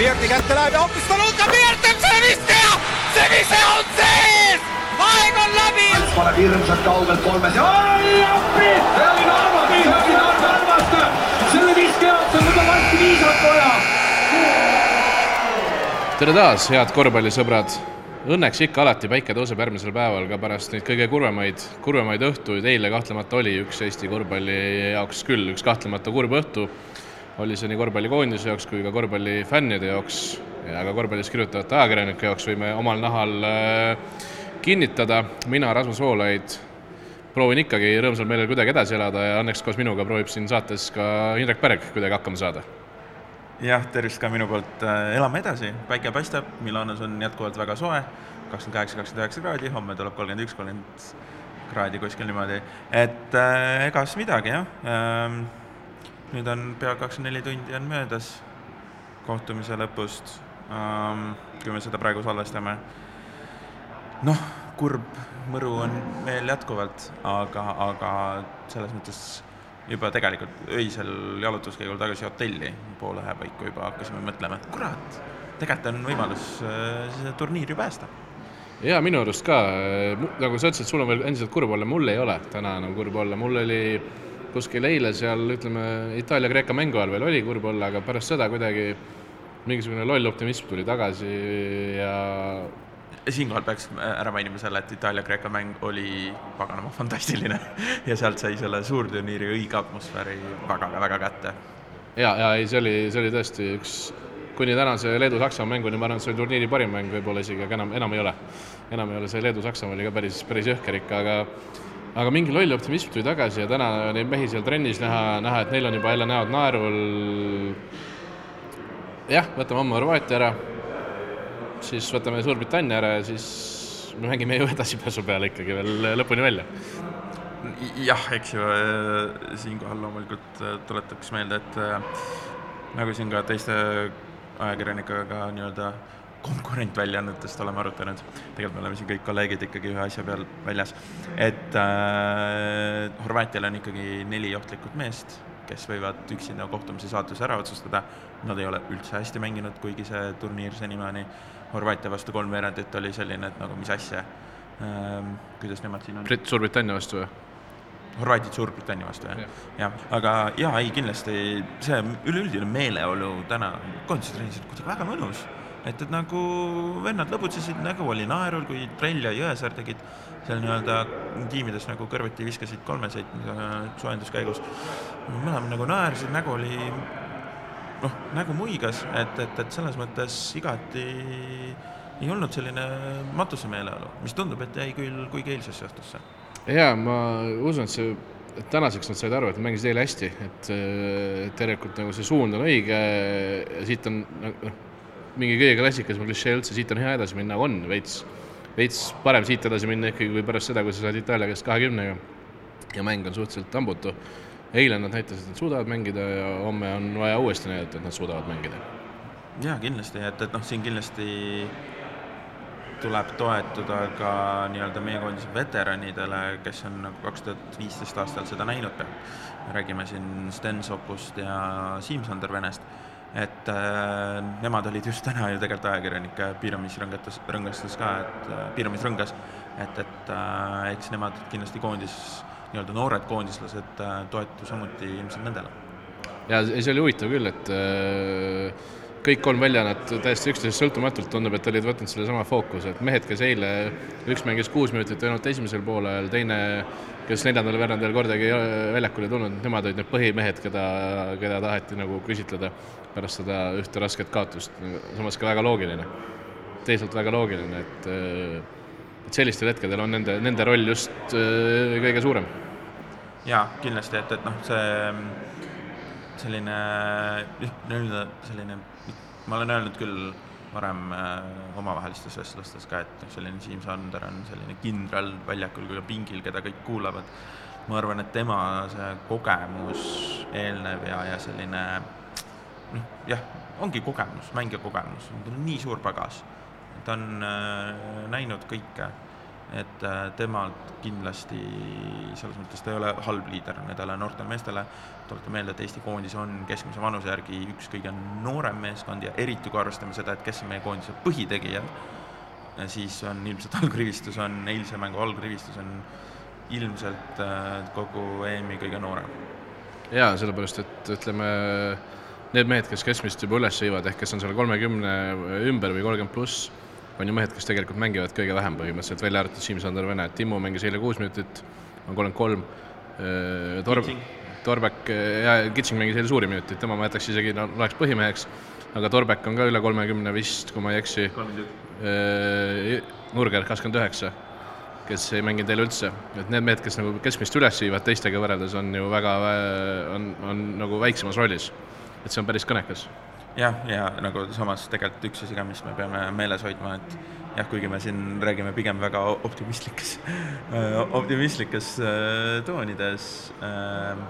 Piirti kätte läheb ja hoopis Taluka Piirt teeb selle viske ja see vise on sees! aeg on läbi! paneb hirmsalt kaugelt kolmes ja oi appi! see oli Narva, see oli Narva armastaja! selle viske jaoks on juba varsti viisat vaja! tere taas, head korvpallisõbrad! Õnneks ikka alati päike tõuseb järgmisel päeval ka pärast neid kõige kurvemaid, kurvemaid õhtuid, eile kahtlemata oli üks Eesti korvpalli jaoks küll üks kahtlemata kurb õhtu, oli see nii korvpallikoondise jaoks kui ka korvpallifännide jaoks. Ja ka korvpallist kirjutavate ajakirjanike jaoks võime omal nahal äh, kinnitada, mina, Rasmus Voolaid, proovin ikkagi rõõmsal meelel kuidagi edasi elada ja õnneks koos minuga proovib siin saates ka Indrek Pärg kuidagi hakkama saada. Jah, tervist ka minu poolt, elame edasi, päike paistab, Milanos on jätkuvalt väga soe, kakskümmend kaheksa, kakskümmend üheksa kraadi, homme tuleb kolmkümmend üks, kolmkümmend kraadi kuskil niimoodi, et äh, ega siis midagi, jah. Ähm,. Nüüd on pea kakskümmend neli tundi on möödas kohtumise lõpust ähm,, kui me seda praegu salvestame. noh, kurb mõru on veel jätkuvalt, aga, aga selles mõttes juba tegelikult öisel jalutuskäigul tagasi hotelli poole ühe paiku juba hakkasime mõtlema, et kurat, tegelikult on võimalus äh, seda turniiri päästa. jaa, minu arust ka, nagu sa ütlesid, sul on veel endiselt kurb olla, mul ei ole täna enam kurb olla, mul oli kuskil eile seal ütleme, Itaalia-Kreeka mängu ajal veel oli kurb olla, aga pärast seda kuidagi mingisugune loll optimism tuli tagasi ja siinkohal peaks ära mainima selle, et Itaalia-Kreeka mäng oli paganama fantastiline ja sealt sai selle suurturniiri õige atmosfääri väga-väga kätte. ja, ja ei, see oli, see oli tõesti üks kuni tänase Leedu-Saksamaa mänguni, ma arvan, et see oli turniiri parim mäng võib-olla isegi, aga enam, enam ei ole. enam ei ole, see Leedu-Saksamaa oli ka päris, päris jõhker ikka, aga aga mingi loll optimism tuli tagasi ja täna neid mehi seal trennis näha, näha, et neil on juba jälle näod naerul. jah, võtame homme Horvaatia ära siis võtame Suurbritannia ära ja siis me mängime ju edasipääsu peale ikkagi veel lõpuni välja. jah, eks ju, äh, siinkohal loomulikult äh, tuletaks meelde, et äh, nagu siin ka teiste ajakirjanikega nii-öelda konkurentväljaannetest oleme arutanud, tegelikult me oleme siin kõik kolleegid ikkagi ühe asja peal väljas, et äh, Horvaatial on ikkagi neli ohtlikut meest, kes võivad üksinda kohtumise saatuse ära otsustada, nad ei ole üldse hästi mänginud, kuigi see turniir senimaani Horvaatia vastu kolmveerandit oli selline, et nagu mis asja ähm,, kuidas nemad siin on? Brit-, Suurbritannia vastu või? Horvaatid Suurbritannia vastu, jah ja. ja.. aga jaa, ei kindlasti see üleüldine meeleolu täna koondistrennis oli kuidagi väga mõnus. Et, et nagu vennad lõbutsesid, nägu oli naerul, kui Trell ja Jõesaar tegid seal nii-öelda tiimides nagu kõrvuti viskasid kolmeseid soojenduskäigus. mõlemad nagu naersid, nägu oli noh, nägu muigas, et, et, et selles mõttes igati ei olnud selline matusemeeleolu, mis tundub, et jäi küll kuigi eilsesse õhtusse. jaa, ma usun, et see, et tänaseks nad said aru, et mängisid eile hästi, et tegelikult nagu see suund on õige siit on noh, mingi kõige klassikalisem klišee üldse, siit on hea edasi minna, on veits, veits parem siit edasi minna ikkagi kui pärast seda, kui sa saad Itaalia käest kahekümnega ja mäng on suhteliselt hambutu eile nad näitasid, et nad suudavad mängida ja homme on vaja uuesti näidata, et nad suudavad mängida. jaa, kindlasti, et, et noh, siin kindlasti tuleb toetuda ka nii-öelda meie koondise veteranidele, kes on nagu kaks tuhat viisteist aastal seda näinud pealt. räägime siin Sten Sokust ja Siim-Sander Venest, et äh, nemad olid just täna ju tegelikult ajakirjanike piiramisrõngatus, rõngastus ka, et äh, piiramisrõngas, et, et äh, eks nemad kindlasti koondis nii-öelda noored koondislased äh, toetu samuti ilmselt nendele. ja see oli huvitav küll, et äh, kõik kolm väljaannet täiesti üksteisest sõltumatult tundub, et olid võtnud sellesama fookuse, et mehed, kes eile, üks mängis kuus minutit ainult esimesel poolel, teine, kes neljandal veerandil kordagi väljakule tulnud, nemad olid need põhimehed, keda, keda taheti nagu küsitleda pärast seda ühte rasket kaotust, samas ka väga loogiline. teisalt väga loogiline, et et sellistel hetkedel on nende, nende roll just äh, kõige suurem. jaa, kindlasti, et, et noh, see selline, nii-öelda selline, ma olen öelnud küll varem äh, omavahelistes vestlustes ka, et noh, selline Siim Sander on selline kindral väljakul kui ka pingil, keda kõik kuulavad. ma arvan, et tema see kogemus eelnev ja, ja selline noh, jah, ongi kogemus, mängija kogemus, tal on nii suur pagas. Ta on äh, näinud kõike et äh, temalt kindlasti selles mõttes ta ei ole halb liider nendele noortele meestele, tuletan meelde, et Eesti koondis on keskmise vanuse järgi üks kõige noorem meeskond ja eriti kui arvestame seda, et kes on meie koondise põhitegijad, siis on ilmselt algrivistus on, eilse mängu algrivistus on ilmselt äh, kogu EM-i kõige noorem. jaa, sellepärast et ütleme, need mehed, kes keskmist juba üles viivad, ehk kes on seal kolmekümne ümber või kolmkümmend pluss, on ju mehed, kes tegelikult mängivad kõige vähem põhimõtteliselt, välja arvatud Siim-Sander Vene, Timmu mängis eile kuus minutit, on kolmkümmend kolm, Torb-, Torbek ja Kitsing mängis eile suuri minuteid, tema ma jätaks isegi, no loeks põhimeheks, aga Torbek on ka üle kolmekümne vist, kui ma ei eksi. Nurger kakskümmend üheksa, kes ei mänginud eile üldse, et need mehed, kes nagu keskmist üles viivad teistega võrreldes, on ju väga, on, on nagu väiksemas rollis. et see on päris kõnekas jah, ja nagu samas tegelikult üks asi ka, mis me peame meeles hoidma, et jah, kuigi me siin räägime pigem väga optimistlikes optimistlikes äh, toonides äh,.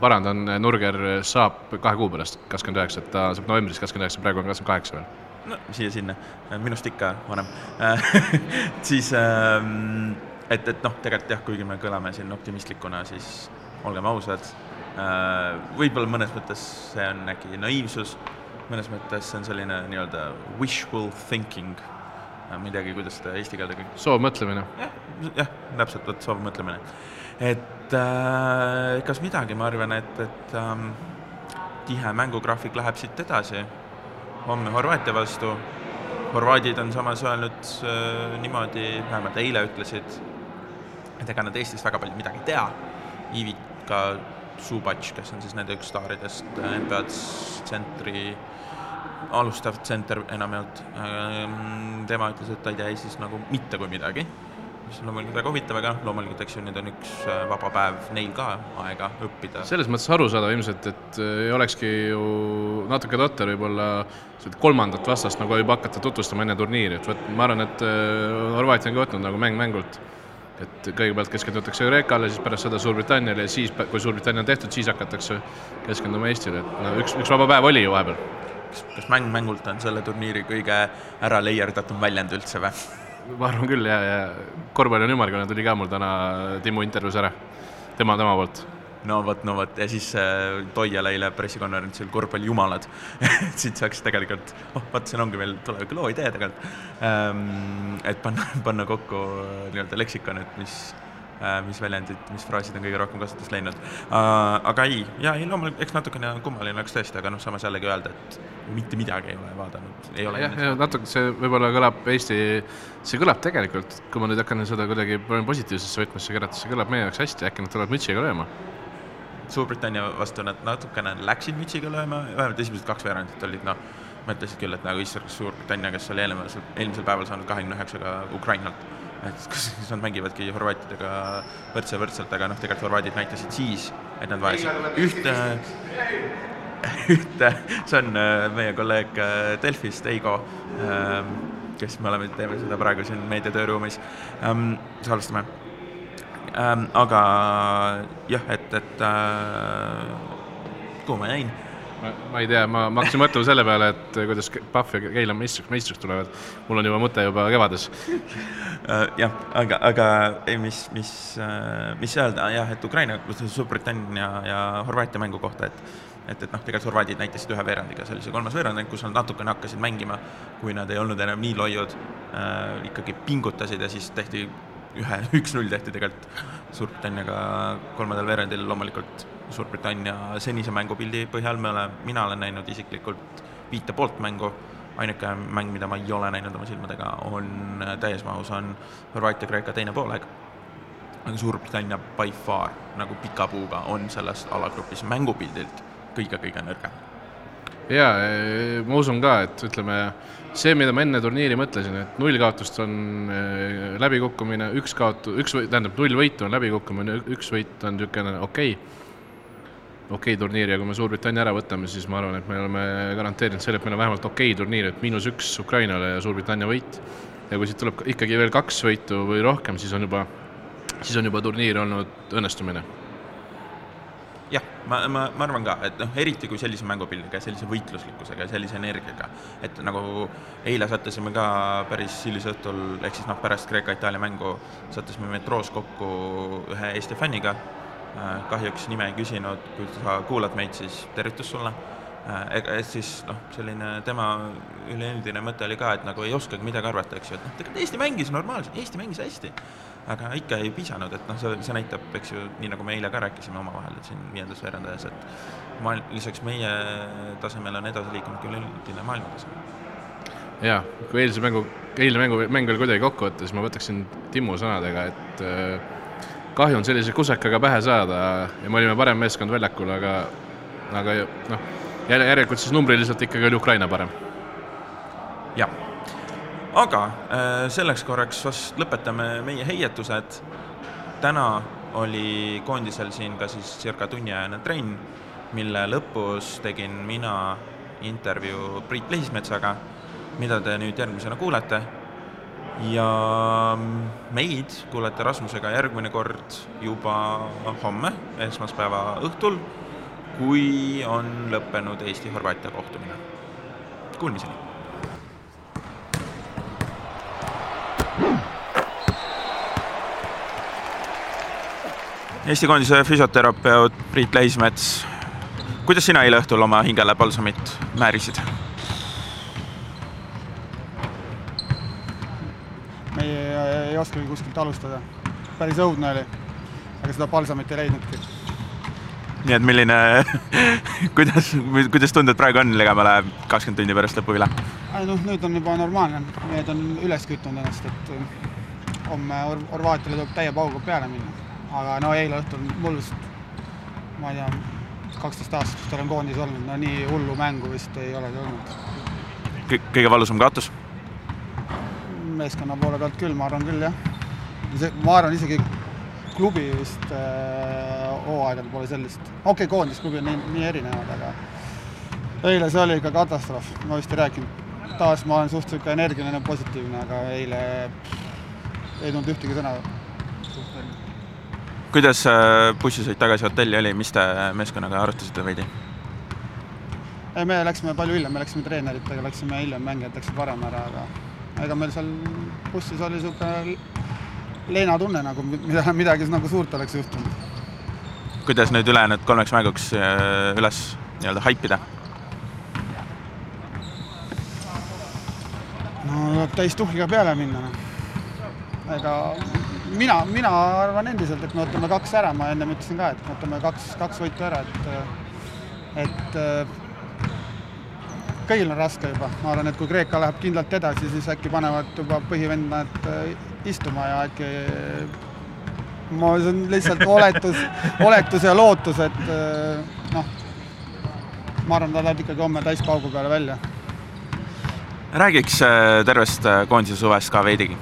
parandan, Nurger saab kahe kuu pärast kakskümmend üheksa, et ta saab novembris kakskümmend üheksa, praegu on kakskümmend kaheksa veel. no siia-sinna, minust ikka vanem siis ähm, et, et noh, tegelikult jah, kuigi me kõlame siin optimistlikuna, siis olgem ausad Äh, võib-olla mõnes mõttes see on äkki naiivsus, mõnes mõttes see on selline nii-öelda wishful thinking, äh, midagi, kuidas seda eesti keelde kõik soovmõtlemine. jah, jah, täpselt, vot soovmõtlemine. et äh, kas midagi, ma arvan, et, et ähm, tihe mängugraafik läheb siit edasi, homme Horvaatia vastu, horvaadid on samas öelnud äh, niimoodi, vähemalt eile ütlesid, et ega nad Eestist väga palju midagi ei tea, Ivika Subac, kes on siis nende üks staaridest, äh, NBA tsentri alustav tsenter enamjaolt, ähm, tema ütles, et ta ei tea Eestis nagu mitte kui midagi, mis on loomulikult väga huvitav, aga loomulikult, eks ju, nüüd on üks äh, vaba päev neil ka aega õppida. selles mõttes arusaadav ilmselt, et äh, ei olekski ju natuke totter võib-olla kolmandat vastast nagu juba hakata tutvustama enne turniiri, et vot ma arvan, et Horvaatia on ka võtnud nagu mäng mängult et kõigepealt keskendutakse Kreekale, siis pärast seda Suurbritanniale ja siis, kui Suurbritannia on tehtud, siis hakatakse keskenduma Eestile, et no üks, üks vaba päev oli ju vahepeal. kas, kas mäng mängult on selle turniiri kõige ära leierdatum väljend üldse või? ma arvan küll ja, ja korvpall on ümmargune tuli ka mul täna Timmu intervjuus ära, tema, tema poolt no vot, no vot ja siis äh, Toial eile pressikonverentsil korvpallijumalad et siit saaks tegelikult, oh vot siin ongi meil tuleviku loo idee tegelikult ähm,, et panna, panna kokku äh, nii-öelda leksikon, et mis äh,, mis väljendid, mis fraasid on kõige rohkem kasutust leidnud äh,. aga ei, ja ei loomulikult, eks natukene kummaline oleks tõesti, aga noh, samas jällegi öelda, et mitte midagi ei ole vaadanud, ei ole. jah, ja natuke see võib-olla kõlab Eesti, see kõlab tegelikult, kui ma nüüd hakkan seda kuidagi positiivsesse võtmesse keerata, see kõlab meie jaoks hästi, äkki nad tulevad mütsiga lööma Suurbritannia vastu nad natukene läksid mütsiga lööma, vähemalt esimesed kaks veerandit olid noh, mõtlesid küll, et nagu issand, kas Suurbritannia, kes oli eelmisel, eelmisel päeval saanud kahekümne üheksaga Ukrainalt, et kas, nad mängivadki horvaatidega võrdse võrdselt, aga noh, tegelikult horvaadid näitasid siis, et nad vajasid ühte, ühte, see on äh, meie kolleeg äh, Delfist, Eigo, ähm, kes me oleme, teeme seda praegu siin meediatööruumis, ähm, salvestame ähm,. aga jah, et, et äh, kuhu ma jäin? ma, ma ei tea, ma, ma hakkasin mõtlema selle peale, et kuidas Pahv ja Keila meistriks, meistriks tulevad. mul on juba mõte juba kevades äh, jah, aga, aga ei, mis, mis, äh, mis öelda, jah, et Ukraina, Suurbritannia ja Horvaatia mängu kohta, et et, et noh, tegelikult horvaadid näitasid ühe veerandiga sellise kolmas veerand, kus nad natukene hakkasid mängima, kui nad ei olnud enam nii loiud äh,, ikkagi pingutasid ja siis tehti ühe, üks-null tehti tegelikult Suurbritanniaga kolmandal veerandil, loomulikult Suurbritannia senise mängupildi põhjal me oleme, mina olen näinud isiklikult viite poolt mängu, ainuke mäng, mida ma ei ole näinud oma silmadega, on täies mahus, on Horvaatia-Kreeka teine poolaeg. aga Suurbritannia by far nagu pika puuga on selles alagrupis mängupildilt kõige-kõige nõrgem. Jaa, ma usun ka, et ütleme, see, mida ma enne turniiri mõtlesin, et null kaotust on äh, läbikukkumine, üks kaotu-, üks või tähendab, null võitu on läbikukkumine, üks võit on niisugune okei okay., okei okay turniir ja kui me Suurbritannia ära võtame, siis ma arvan, et me oleme garanteerinud selle, et meil on vähemalt okei okay turniir, et miinus üks Ukrainale ja Suurbritannia võit. ja kui siit tuleb ikkagi veel kaks võitu või rohkem, siis on juba, siis on juba turniir olnud õnnestumine jah, ma, ma, ma arvan ka, et noh, eriti kui sellise mängupildiga, sellise võitluslikkusega ja sellise energiaga, et nagu eile sattusime ka päris hilisõhtul, ehk siis noh, pärast Kreeka-Itaalia mängu sattusime metroos kokku ühe Eesti fänniga, kahjuks nime ei küsinud, kui sa kuulad meid, siis tervitus sulle ega siis noh, selline tema üleüldine mõte oli ka, et nagu ei oskagi midagi arvata, eks ju, et noh, tegelikult Eesti mängis normaalselt, Eesti mängis hästi aga ikka ei piisanud, et noh, see, see näitab, eks ju, nii nagu me eile ka rääkisime omavahel, siin viiendas veerandajas, et ma, lisaks meie tasemele on edasi liikunud küll üldine maailmatase. jaa, kui eilse mängu, eilne mängu, mäng veel kuidagi kokku võtta, siis ma võtaksin Timmu sõnadega, et äh, kahju on sellise kusekaga pähe saada ja me olime parem meeskond väljakul, aga, aga noh, järelikult siis numbriliselt ikkagi oli Ukraina parem. jah aga äh, selleks korraks vast lõpetame meie heietused. täna oli koondisel siin ka siis circa tunniajane trenn, mille lõpus tegin mina intervjuu Priit Lehismetsaga, mida te nüüd järgmisena kuulete. ja meid kuulete Rasmusega järgmine kord juba homme, esmaspäeva õhtul, kui on lõppenud Eesti-Horvaatia kohtumine. Kuulmiseni! Eesti koondise füsioterapeut Priit Leismets, kuidas sina eile õhtul oma hingele palsamit määrisid? me ei, ei oskagi kuskilt alustada, päris õudne oli, aga seda palsamit ei leidnudki. Nii et milline kuidas, kuidas tunded praegu on ligemale kakskümmend tundi pärast lõpu üle? noh, nüüd on juba normaalne, need on üles kütnud ennast, et homme Horvaatiale tuleb täie pauguga peale minna aga no eile õhtul mul vist, ma ei tea, kaksteist aastat olen koondis olnud, no nii hullu mängu vist ei olegi olnud. kõige valusam kaotus? meeskonna poole pealt küll, ma arvan küll, jah. ma arvan isegi klubi vist äh, hooaegadel pole sellist, okei okay,, koondisklubi on nii, nii erinevad, aga eile see oli ikka katastroof, ma vist ei rääkinud. taas ma olen suhteliselt energiline, positiivne, aga eile ei tulnud ühtegi sõna kuidas bussisõit tagasi hotelli oli, mis te meeskonnaga arutasite veidi? ei, me läksime palju hiljem, me läksime treeneritega, läksime hiljem, mängijad läksid varem ära, aga ega meil seal bussis oli niisugune leinatunne nagu, mida, midagi nagu suurt oleks juhtunud. Kuidas nüüd ülejäänud kolmeks mänguks äh, üles nii-öelda haipida? no tuleb täis tuhhiga peale minna. ega mina, mina arvan endiselt, et me võtame kaks ära, ma ennem ütlesin ka, et me võtame kaks, kaks võitu ära, et, et kõigil on raske juba, ma arvan, et kui Kreeka läheb kindlalt edasi, siis äkki panevad juba põhivendad istuma ja äkki ma, see on lihtsalt oletus oletus ja lootus, et noh, ma arvan, ta läheb ikkagi homme täispaugu peale välja. räägiks tervest koondise suvest ka veidigi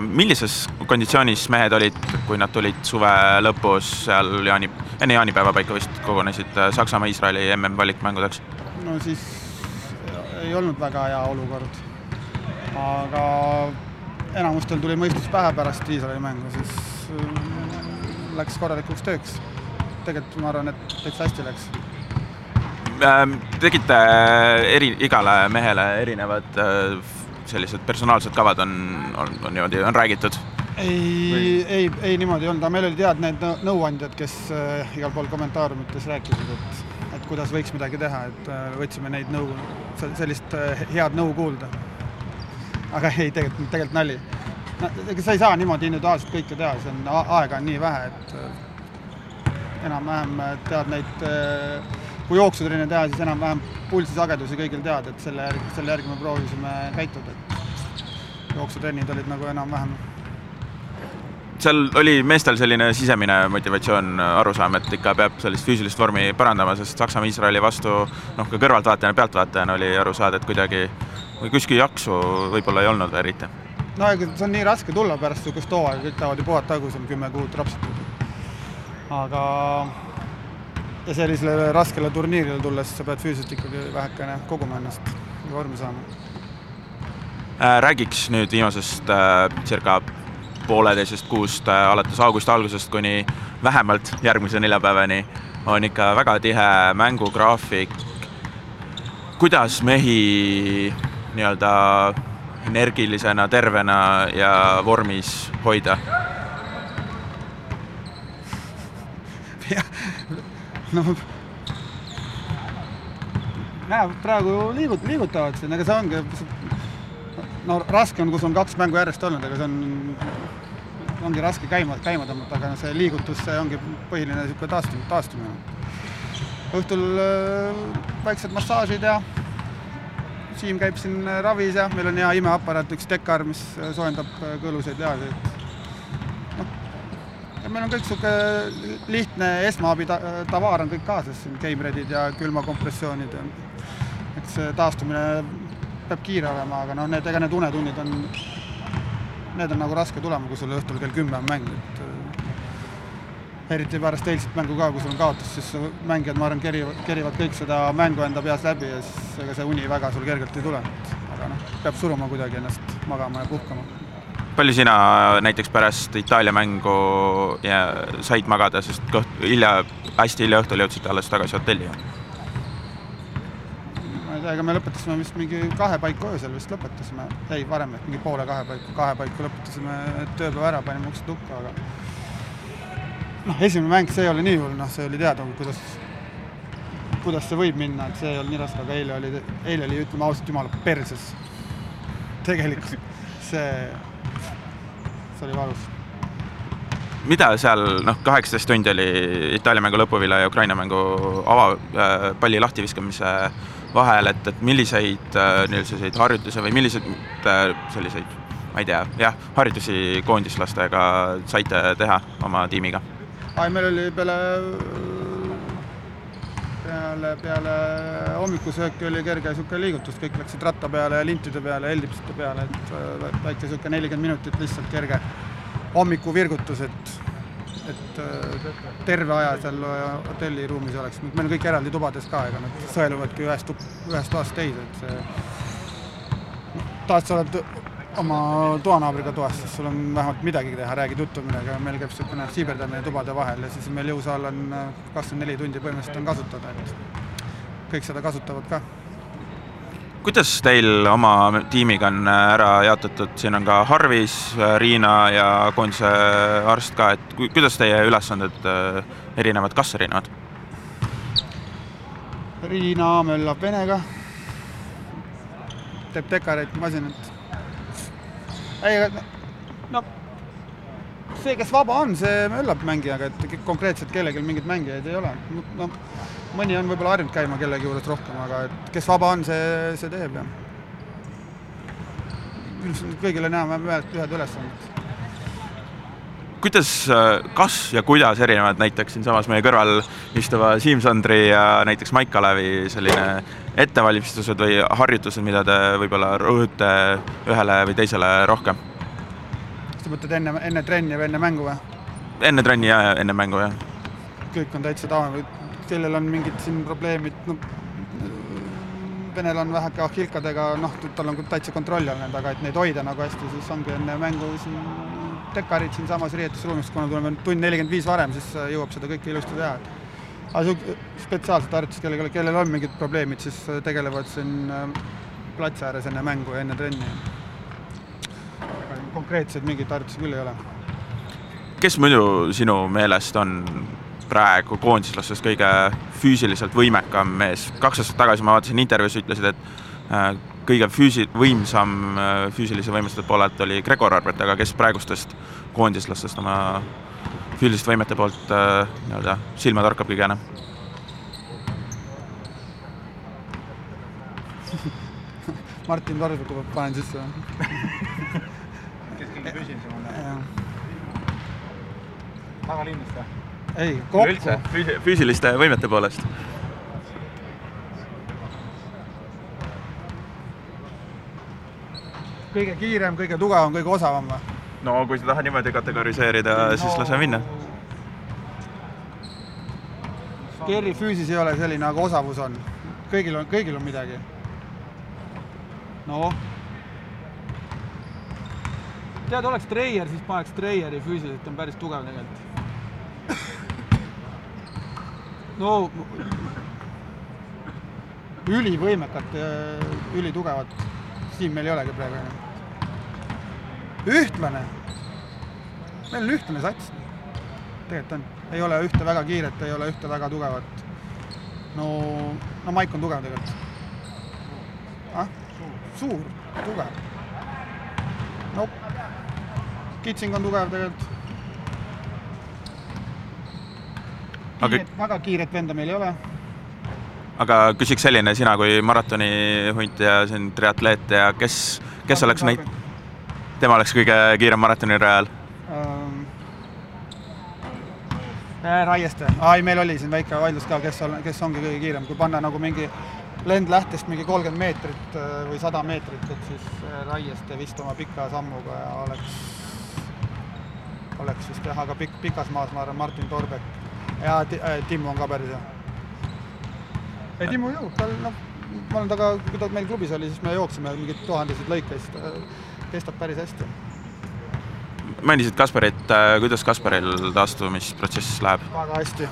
millises konditsioonis mehed olid, kui nad tulid suve lõpus seal jaani, enne jaanipäeva paika vist kogunesid äh, Saksamaa-Iisraeli MM-valikmängudeks? no siis ei olnud väga hea olukord. aga enamustel tuli mõistus pähe pärast Iisraeli mängu, siis läks korralikuks tööks. tegelikult ma arvan, et täitsa hästi läks tegite eri, igale mehele erinevad sellised personaalsed kavad on, on, on niimoodi, on räägitud? ei, ei, ei niimoodi ei olnud, aga meil olid head need nõuandjad, kes äh, igal pool kommentaarumites rääkisid, et, et kuidas võiks midagi teha, et äh, võtsime neid nõu, sellist äh, head nõu kuulda. aga ei, tegelikult, tegelikult nali no,. ega sa ei saa niimoodi individuaalselt kõike teha, see on, aega on nii vähe, et äh, enam-vähem tead neid äh, kui jooksutrenne teha, siis enam-vähem pulsisagedusi kõigil tead, et selle järgi, selle järgi me proovisime käituda, et jooksutrennid olid nagu enam-vähem seal oli meestel selline sisemine motivatsioon, arusaam, et ikka peab sellist füüsilist vormi parandama, sest Saksamaa-Iisraeli vastu noh, ka kõrvaltvaatajana, pealtvaatajana oli aru saada, et kuidagi või kuskil jaksu võib-olla ei olnud eriti. No ega see on nii raske tulla pärast niisugust hooaega, kõik tahavad ju puhata, kui sul kümme kuud rapsitud. aga ja sellisele raskele turniirile tulles sa pead füüsiliselt ikkagi vähekene koguma ennast ja vormi saama äh,. räägiks nüüd viimasest äh, circa pooleteisest kuust äh, alates augusti algusest kuni vähemalt järgmise neljapäevani on ikka väga tihe mängugraafik. kuidas mehi nii-öelda energilisena, tervena ja vormis hoida? no näe, praegu liigut-, liigutavad siin, ega see ongi, no raske on, kus on kaks mängu järjest olnud, aga see on, ongi raske käima, käima tõmmata, aga see liigutus, see ongi põhiline niisugune taastumine, taastumine. õhtul äh, väiksed massaažid ja Siim käib siin ravis ja meil on hea imeaparaat, üks Dekar, mis soojendab kõluseid lihaseid. noh, ja meil on kõik niisugune lihtne esmaabi ta tavaar on kõik kaasas, siin keimredid ja külmakompressioonid ja eks see taastumine peab kiire olema, aga noh, need, ega need unetunnid on, need on nagu raske tulema, kui sul õhtul kell kümme on mäng, et eriti pärast eilset mängu ka, kui sul on kaotus, siis mängijad, ma arvan, kerivad, kerivad kõik seda mängu enda peas läbi ja siis ega see uni väga sul kergelt ei tule. aga noh, peab suruma kuidagi ennast magama ja puhkama. palju sina näiteks pärast Itaalia mängu ja said magada, sest kõht, hilja, hästi hilja õhtul jõudsite alles tagasi hotelli? ma ei tea, ega me lõpetasime vist mingi kahe paiku öösel vist lõpetasime, ei varem, mingi poole kahe paiku, kahe paiku lõpetasime tööpäeva ära, panime uksed lukku, aga noh, esimene mäng, see ei ole nii hull, noh, see oli teada, kuidas, kuidas see võib minna, et see ei olnud nii raske, aga eile oli, eile oli, ütleme ausalt, jumala perses. tegelikult see, see oli valus. mida seal, noh, kaheksateist tundi oli Itaalia mängu lõpuvila ja Ukraina mängu ava äh,, lahtiviskamise vahel, et, et milliseid äh, niisuguseid harjutusi või milliseid äh, selliseid, ma ei tea, jah, harjutusi koondislastega saite teha oma tiimiga ai, meil oli peale, peale, peale hommikusööki oli kerge niisugune liigutus, kõik läksid ratta peale ja lintide peale, L-tipside peale, et äh, väike niisugune nelikümmend minutit lihtsalt kerge hommikuvirgutus, et, et äh, terve aja seal hotelliruumis oleks, meil on kõik eraldi tubades ka, ega nad sõeluvadki ühest, ühest toast teise, et see tahad sa oled oma toanaabriga toas, siis sul on vähemalt midagi teha, räägid juttu midagi, meil käib niisugune siiberdamine tubade vahel ja siis meil jõusaal on äh, kakskümmend neli tundi põhimõtteliselt on kasutada, et kõik seda kasutavad ka. kuidas teil oma tiimiga on äh, ära jaotatud, siin on ka Harvis, äh, Riina ja koondise arst ka, et kuidas teie ülesanded erinevad, kas erinevad? Riina möllab venega, teeb dekareid masinat ei, no see, kes vaba on, see möllab mängijaga, et konkreetselt kellelgi mingeid mängijaid ei ole. no mõni on võib-olla harjunud käima kellegi juures rohkem, aga et kes vaba on, see, see teeb ja. kõigil on enam-vähem ühed ülesanded kuidas, kas ja kuidas erinevad näiteks siinsamas meie kõrval istuva Siim-Sandri ja näiteks Maik Kalevi selline ettevalmistused või harjutused, mida te võib-olla rõhute ühele või teisele rohkem? kas sa mõtled enne, enne trenni või enne mängu või? enne trenni ja enne mängu, jah. kõik on täitsa tava, kellel on mingid siin probleemid, no Venel on väheke ahhilkadega, noh, tal on täitsa kontrolli all need, aga et neid hoida nagu hästi, siis ongi enne mängu siin dekarid siinsamas riietusruumis, kuna tuleme tund nelikümmend viis varem, siis jõuab seda kõike ilusti teha aga spetsiaalset harjutust kellelegi, kellel on mingid probleemid, siis äh, tegelevad siin äh, platsi ääres enne mängu ja enne trenni. konkreetseid mingeid harjutusi küll ei ole. kes muidu sinu meelest on praegu koondislastest kõige füüsiliselt võimekam mees? kaks aastat tagasi ma vaatasin intervjuus, ütlesid, et äh, kõige füüsi-, võimsam füüsilise võimestatud poolelt oli Gregor Arbet, aga kes praegustest koondislastest oma füüsiliste võimete poolt äh, nii-öelda silma torkab kõige enam? Martin Torbiku panen sisse kes kõige füüsilisem on? tagaliinist või? ei, kokku. füüsiliste võimete poolest? kõige kiirem, kõige tugevam, kõige osavam või? No kui sa tahad niimoodi kategoriseerida no,, siis lase minna. Kerri füüsis ei ole selline, aga osavus on. kõigil on, kõigil on midagi. noh. tead, oleks Treier, siis paneks Treieri füüsiliselt, on päris tugev tegelikult. no ülivõimekat, ülitugevat siin meil ei olegi praegu enam. Ühtlane, meil on ühtlane sats, tegelikult on, ei ole ühte väga kiiret, ei ole ühte väga tugevat. no, no Maik on tugev tegelikult ah?. suur, tugev. no Kitsing on tugev tegelikult aga kiiret, väga kiiret venda meil ei ole. aga küsiks selline, sina kui maratonihunt ja siin triatleet ja kes, kes oleks neid, tema oleks kõige kiirem maratonirajal ähm,? Äh, Raieste, ai meil oli siin väike vaidlus ka, kes on, kes ongi kõige kiirem, kui panna nagu mingi lendlähtest mingi kolmkümmend meetrit äh, või sada meetrit, et siis äh, Raieste vist oma pika sammuga ja oleks, oleks vist jah, aga pikk, pikas maas ma arvan, Martin Torbek ja Timmu on ka päris hea. ei, Timmu jõuab, tal noh, ma olen temaga, kui ta meil klubis oli, siis me jooksime mingeid tuhandesid lõike, siis kestab päris hästi. mainisid Kasparit, äh, kuidas Kasparil taastumisprotsess läheb? väga hästi.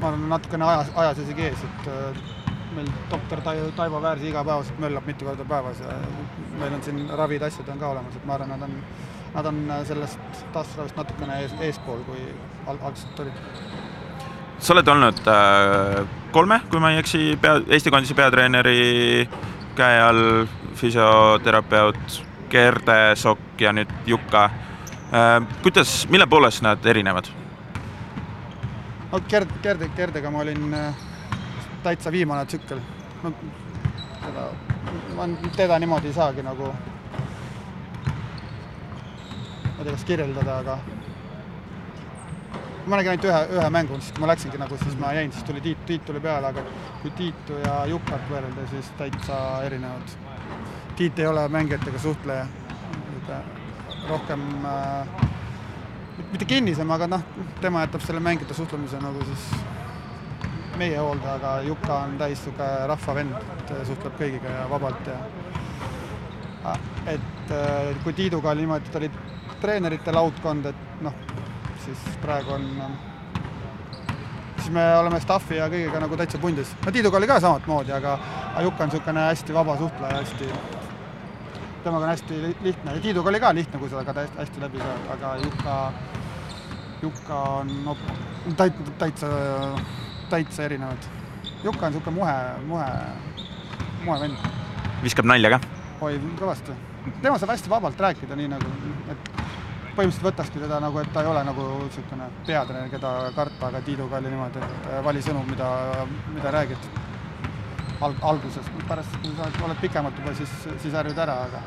ma olen natukene ajas, ajas isegi ees, et äh, meil doktor Taivo Väärsi igapäevaselt möllab mitu korda päevas ja meil on siin ravid, asjad on ka olemas, et ma arvan, nad on, nad on sellest taastusravist natukene ees, eespool, kui alg algselt olid sa oled olnud äh, kolme, kui ma ei eksi, pea, Eesti koondise peatreeneri käe all, füsioterapeut Gerde Sokk ja nüüd Jukka äh,. kuidas, mille poolest nad erinevad? no Gerd, Gerde, Gerdega ma olin äh, täitsa viimane tsükkel. no seda, ma teda niimoodi ei saagi nagu, ma ei tea, kas kirjeldada, aga ma nägin ainult ühe, ühe mängu, siis kui ma läksingi nagu, siis ma jäin, siis tuli Tiit, Tiit tuli peale, aga kui Tiitu ja Jukat võrrelda, siis täitsa erinevad. Tiit ei ole mängijatega suhtleja, rohkem äh, mitte kinnisem, aga noh, tema jätab selle mängijate suhtlemise nagu siis meie hoolde, aga Juka on täis niisugune rahvavend, et suhtleb kõigiga ja vabalt ja et äh, kui Tiiduga oli niimoodi, et oli treenerite laudkond, et noh, siis praegu on, siis me oleme staffi ja kõigega nagu täitsa pundis. no Tiiduga oli ka samamoodi, aga, aga Jukk on niisugune hästi vaba suhtleja, hästi, temaga on hästi lihtne ja Tiiduga oli ka lihtne, kui sa temaga hästi läbi saad, aga Jukka, Jukka on no, täit-, täitsa, täitsa erinevad. Jukka on niisugune muhe, muhe, muhe vend. viskab nalja ka? oi, kõvasti. tema saab hästi vabalt rääkida, nii nagu, et põhimõtteliselt võtakski teda nagu, et ta ei ole nagu niisugune peatreener, keda karta, aga Tiiduga oli niimoodi, et äh, vali sõnum, mida, mida räägid alg-, alguses, pärast, kui sa oled pikemalt juba, siis, siis harjud ära, aga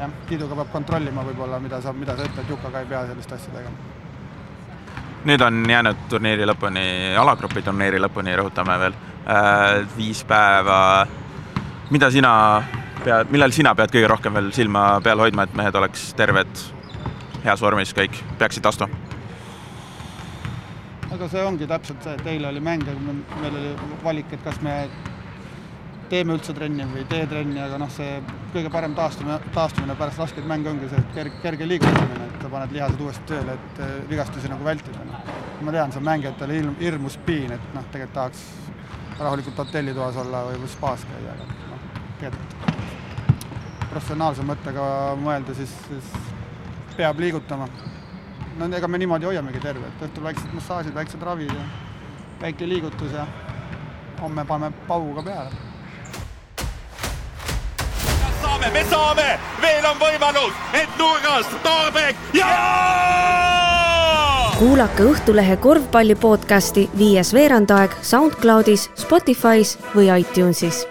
jah, Tiiduga peab kontrollima võib-olla, mida sa, mida sa ütled, Jukaga ei pea sellist asja tegema. nüüd on jäänud turniiri lõpuni, alagrupi turniiri lõpuni, rõhutame veel, äh, viis päeva, mida sina pead, millal sina pead kõige rohkem veel silma peal hoidma, et mehed oleks terved heas vormis kõik, peaksid astuma? aga see ongi täpselt see, et eile oli mäng ja meil oli valik, et kas me teeme üldse trenni või ei tee trenni, aga noh, see kõige parem taastumine, taastumine pärast raskeid mänge ongi see kerge, kerge liigutamine, et sa paned lihased uuesti tööle, et eh, vigastusi nagu vältida no.. ma tean, see on mängijatele hirm, hirmus piin, et noh, tegelikult tahaks rahulikult hotellitoas olla või spaas käia, aga noh, tegelikult professionaalse mõttega mõelda, siis, siis peab liigutama. no ega me niimoodi hoiamegi terve, et õhtul väiksed massaažid, väiksed ravid ja väike liigutus ja homme paneme pauguga peale. Saame, me saame, veel on võimalus, et nurgast Torbek ja! kuulake Õhtulehe korvpalli podcasti Viies veerandaeg SoundCloudis, Spotify's või iTunesis